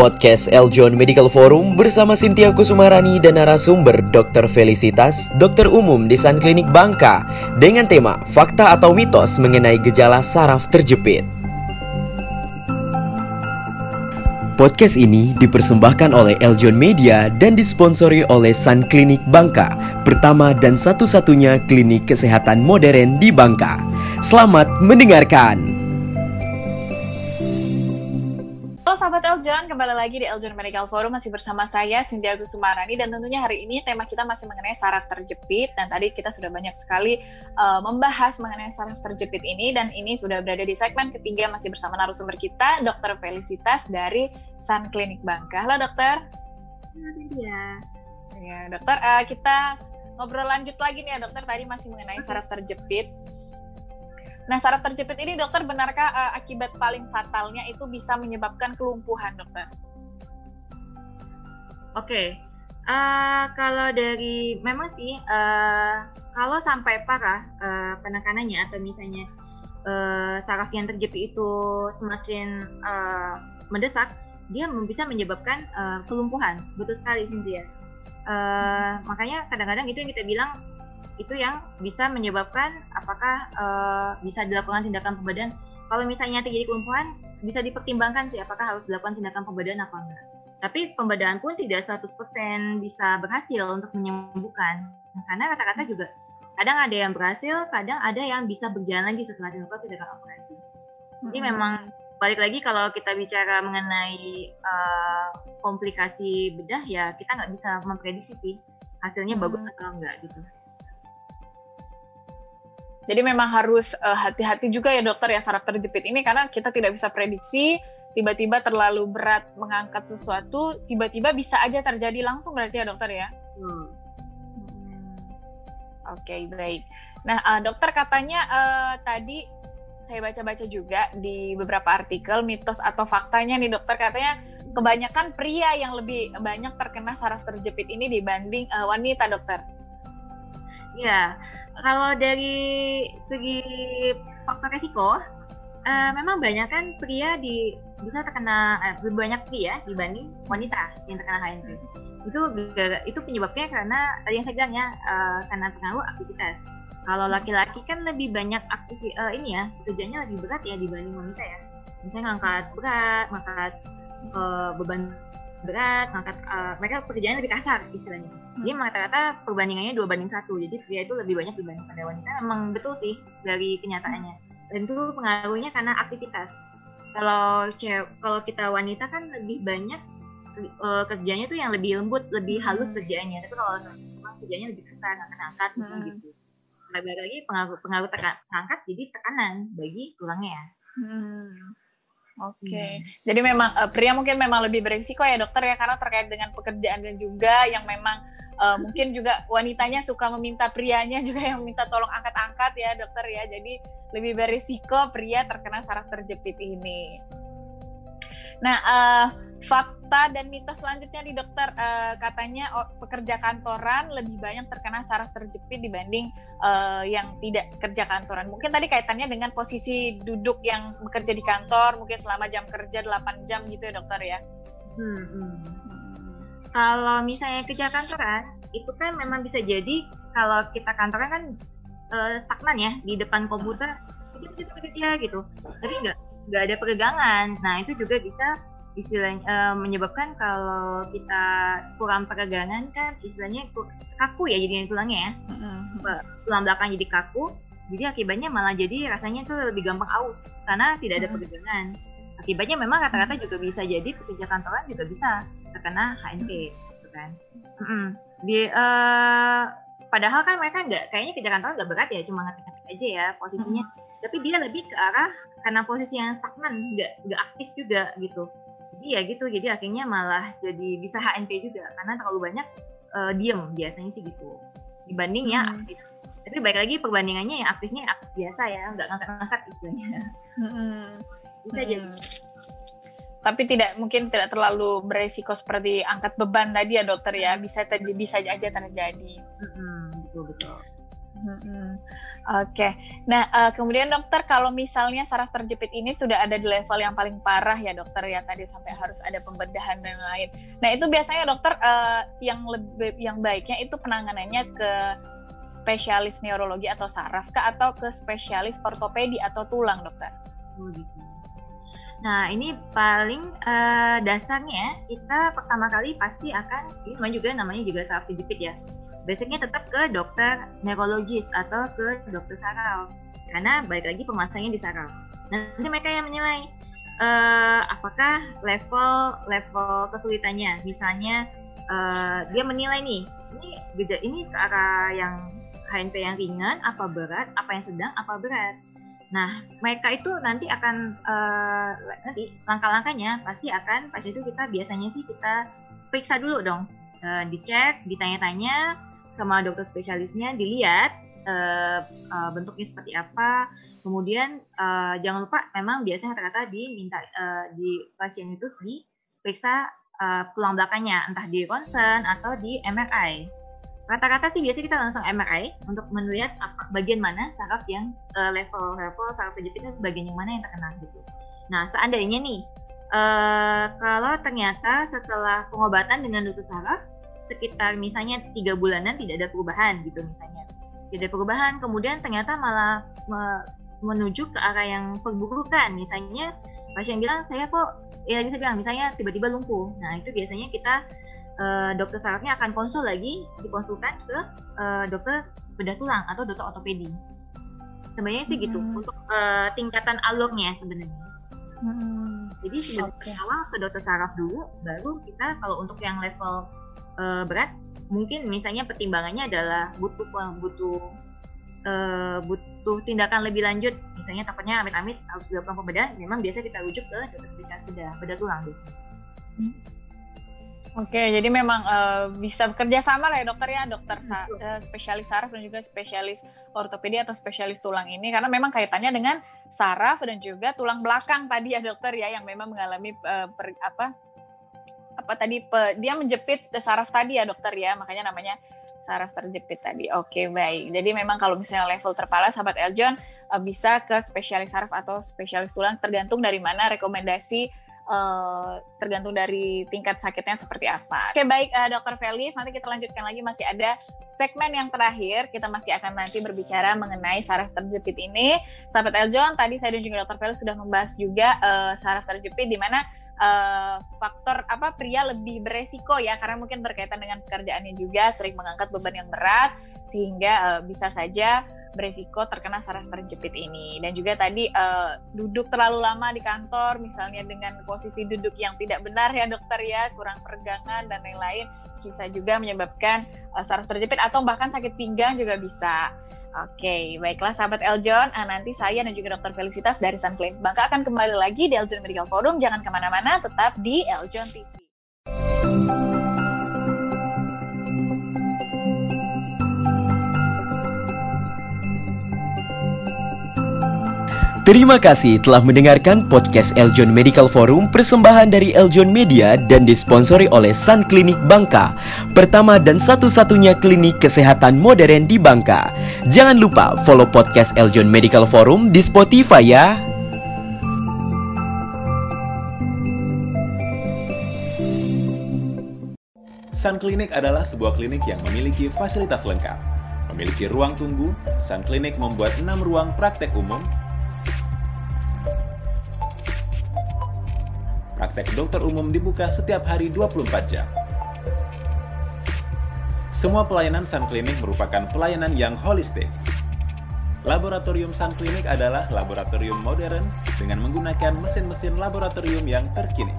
Podcast Eljon Medical Forum bersama Sintia Kusumarani dan narasumber Dr. Felicitas, dokter umum di Sun Klinik Bangka dengan tema Fakta atau Mitos mengenai gejala saraf terjepit. Podcast ini dipersembahkan oleh Eljon Media dan disponsori oleh Sun Klinik Bangka, pertama dan satu-satunya klinik kesehatan modern di Bangka. Selamat mendengarkan. Eljon, kembali lagi di Eljon Medical Forum masih bersama saya Cynthia Gusumarani dan tentunya hari ini tema kita masih mengenai saraf terjepit dan tadi kita sudah banyak sekali uh, membahas mengenai saraf terjepit ini dan ini sudah berada di segmen ketiga masih bersama narasumber kita Dr. Felicitas dari Sun Clinic Bangka. Halo dokter. Halo Cynthia. Ya dokter, uh, kita ngobrol lanjut lagi nih ya dokter tadi masih mengenai saraf terjepit. Nah, saraf terjepit ini dokter benarkah uh, akibat paling fatalnya itu bisa menyebabkan kelumpuhan, dokter? Oke, okay. uh, eh, kalau dari memang sih uh, kalau sampai parah uh, penekanannya atau misalnya uh, saraf yang terjepit itu semakin uh, mendesak, dia bisa menyebabkan uh, kelumpuhan. Betul sekali, Cynthia. Uh, makanya kadang-kadang itu yang kita bilang itu yang bisa menyebabkan apakah uh, bisa dilakukan tindakan pembedaan. Kalau misalnya terjadi kelumpuhan, bisa dipertimbangkan sih apakah harus dilakukan tindakan pembedaan apa enggak. Tapi pembedaan pun tidak 100% bisa berhasil untuk menyembuhkan. Nah, karena kata-kata juga kadang ada yang berhasil, kadang ada yang bisa berjalan lagi setelah dilakukan tindakan operasi. Jadi hmm. memang balik lagi kalau kita bicara mengenai uh, komplikasi bedah ya kita nggak bisa memprediksi sih hasilnya hmm. bagus atau enggak gitu. Jadi memang harus eh, hati-hati juga ya dokter ya saraf terjepit ini karena kita tidak bisa prediksi tiba-tiba terlalu berat mengangkat sesuatu tiba-tiba bisa aja terjadi langsung berarti ya dokter ya. Hmm. hmm. Oke okay, baik. Nah uh, dokter katanya uh, tadi saya baca-baca juga di beberapa artikel mitos atau faktanya nih dokter katanya kebanyakan pria yang lebih banyak terkena saraf terjepit ini dibanding uh, wanita dokter. Ya, kalau dari segi faktor resiko, uh, memang banyak kan pria di bisa terkena eh, lebih banyak pria dibanding wanita yang terkena HNP. Itu itu penyebabnya karena tadi yang saya bilang ya uh, karena pengaruh aktivitas. Kalau laki-laki kan lebih banyak aktif uh, ini ya kerjanya lebih berat ya dibanding wanita ya. Misalnya ngangkat berat, ngangkat uh, beban berat, ngangkat uh, mereka pekerjaannya lebih kasar istilahnya. Hmm. Jadi rata-rata perbandingannya dua banding satu. Jadi pria itu lebih banyak dibanding pada wanita. Emang betul sih dari kenyataannya. Dan itu pengaruhnya karena aktivitas. Kalau kalau kita wanita kan lebih banyak uh, kerjanya tuh yang lebih lembut, lebih hmm. halus kerjaannya. Tapi kalau kerjanya lebih kasar, angkat-angkat hmm. gitu. Lebih lagi pengaruh pengaruh tekan, angkat jadi tekanan bagi tulangnya. Hmm. Oke, okay. hmm. jadi memang uh, pria mungkin memang lebih berisiko ya dokter ya karena terkait dengan pekerjaan dan juga yang memang uh, mungkin juga wanitanya suka meminta prianya juga yang minta tolong angkat-angkat ya dokter ya. Jadi lebih berisiko pria terkena saraf terjepit ini. Nah, uh, fakta dan mitos selanjutnya di dokter uh, katanya oh, pekerja kantoran lebih banyak terkena saraf terjepit dibanding uh, yang tidak kerja kantoran. Mungkin tadi kaitannya dengan posisi duduk yang bekerja di kantor mungkin selama jam kerja 8 jam gitu ya dokter ya. Hmm, hmm. Kalau misalnya kerja kantoran itu kan memang bisa jadi kalau kita kantoran kan uh, stagnan ya di depan komputer kita kerja gitu. Tapi nggak nggak ada peregangan. Nah itu juga bisa istilahnya uh, menyebabkan kalau kita kurang peregangan kan istilahnya kaku ya jadinya tulangnya ya mm-hmm. tulang belakang jadi kaku jadi akibatnya malah jadi rasanya itu lebih gampang aus karena tidak ada mm-hmm. peregangan akibatnya memang rata-rata juga bisa jadi pekerja kantoran juga bisa terkena HNP gitu kan mm-hmm. di uh, padahal kan mereka nggak kayaknya kerja kantoran nggak berat ya cuma ngetik-ngetik aja ya posisinya mm-hmm. tapi dia lebih ke arah karena posisi yang stagnan nggak nggak aktif juga gitu jadi ya gitu jadi akhirnya malah jadi bisa HNP juga karena terlalu banyak uh, diem biasanya sih gitu dibanding ya hmm. aktif tapi baik lagi perbandingannya yang aktifnya aktif biasa ya nggak ngangkat-ngangkat istilahnya hmm. bisa hmm. jadi tapi tidak mungkin tidak terlalu beresiko seperti angkat beban tadi ya dokter ya bisa terjadi bisa aja terjadi hmm, Hmm, Oke, okay. nah uh, kemudian dokter kalau misalnya saraf terjepit ini sudah ada di level yang paling parah ya dokter ya tadi sampai harus ada pembedahan dan lain. Nah itu biasanya dokter uh, yang lebih yang baiknya itu penanganannya ke spesialis neurologi atau saraf kah atau ke spesialis ortopedi atau tulang dokter? Oh gitu. Nah, ini paling uh, dasarnya kita pertama kali pasti akan ini juga namanya juga saraf terjepit ya basicnya tetap ke dokter neurologis atau ke dokter saraf karena balik lagi pemasangannya di saraf. Nanti mereka yang menilai uh, apakah level level kesulitannya. Misalnya uh, dia menilai nih ini beda ini ke arah yang HNP yang ringan, apa berat, apa yang sedang, apa berat. Nah, mereka itu nanti akan uh, nanti langkah-langkahnya pasti akan pas itu kita biasanya sih kita periksa dulu dong, uh, dicek, ditanya-tanya, sama dokter spesialisnya dilihat uh, uh, bentuknya seperti apa. Kemudian uh, jangan lupa memang biasanya ternyata diminta uh, di pasien itu diperiksa uh, tulang belakangnya entah di ronsen atau di MRI. Rata-rata sih biasanya kita langsung MRI untuk melihat apa, bagian mana saraf yang uh, level level saraf terjepitnya bagian yang mana yang terkena gitu. Nah seandainya nih uh, kalau ternyata setelah pengobatan dengan dokter saraf sekitar misalnya tiga bulanan tidak ada perubahan gitu misalnya tidak ada perubahan kemudian ternyata malah me menuju ke arah yang perburukan misalnya pasien bilang saya kok ya bisa bilang misalnya tiba-tiba lumpuh nah itu biasanya kita uh, dokter sarafnya akan konsul lagi dikonsulkan ke uh, dokter bedah tulang atau dokter ortopedi sebenarnya sih gitu hmm. untuk uh, tingkatan alurnya sebenarnya hmm. jadi sebenarnya okay. awal ke dokter saraf dulu baru kita kalau untuk yang level uh, berat mungkin misalnya pertimbangannya adalah butuh butuh uh, butuh tindakan lebih lanjut misalnya takutnya amit-amit harus dilakukan pembedahan memang biasa kita rujuk ke dokter spesialis bedah bedah tulang biasanya. Hmm. Oke, jadi memang uh, bisa bekerja sama lah ya dokter ya, dokter sa uh, spesialis saraf dan juga spesialis ortopedi atau spesialis tulang ini karena memang kaitannya dengan saraf dan juga tulang belakang tadi ya dokter ya yang memang mengalami uh, per, apa apa tadi pe, dia menjepit saraf tadi ya dokter ya makanya namanya saraf terjepit tadi oke baik jadi memang kalau misalnya level terpala sahabat Eljon uh, bisa ke spesialis saraf atau spesialis tulang tergantung dari mana rekomendasi uh, tergantung dari tingkat sakitnya seperti apa. Oke baik uh, Dokter Felis, nanti kita lanjutkan lagi masih ada segmen yang terakhir. Kita masih akan nanti berbicara mengenai saraf terjepit ini. Sahabat Eljon, tadi saya dan juga Dokter Felis sudah membahas juga uh, saraf terjepit di mana uh, faktor apa pria lebih beresiko ya karena mungkin berkaitan dengan pekerjaannya juga sering mengangkat beban yang berat sehingga uh, bisa saja beresiko terkena saraf terjepit ini. Dan juga tadi uh, duduk terlalu lama di kantor misalnya dengan posisi duduk yang tidak benar ya dokter ya kurang peregangan dan lain-lain bisa juga menyebabkan uh, saraf terjepit atau bahkan sakit pinggang juga bisa Oke, baiklah sahabat Eljon. Nah, nanti saya dan juga Dokter Felicitas dari Sun Clinic Bangka akan kembali lagi di Eljon Medical Forum. Jangan ke mana-mana, tetap di Eljon TV. Terima kasih telah mendengarkan podcast Eljon Medical Forum persembahan dari Eljon Media dan disponsori oleh Sun Clinic Bangka, pertama dan satu-satunya klinik kesehatan modern di Bangka. Jangan lupa follow podcast Eljon Medical Forum di Spotify ya. Sun Clinic adalah sebuah klinik yang memiliki fasilitas lengkap. Memiliki ruang tunggu, Sun Clinic membuat 6 ruang praktek umum Praktek dokter umum dibuka setiap hari 24 jam. Semua pelayanan Sun Clinic merupakan pelayanan yang holistik. Laboratorium Sun Clinic adalah laboratorium modern dengan menggunakan mesin-mesin laboratorium yang terkini.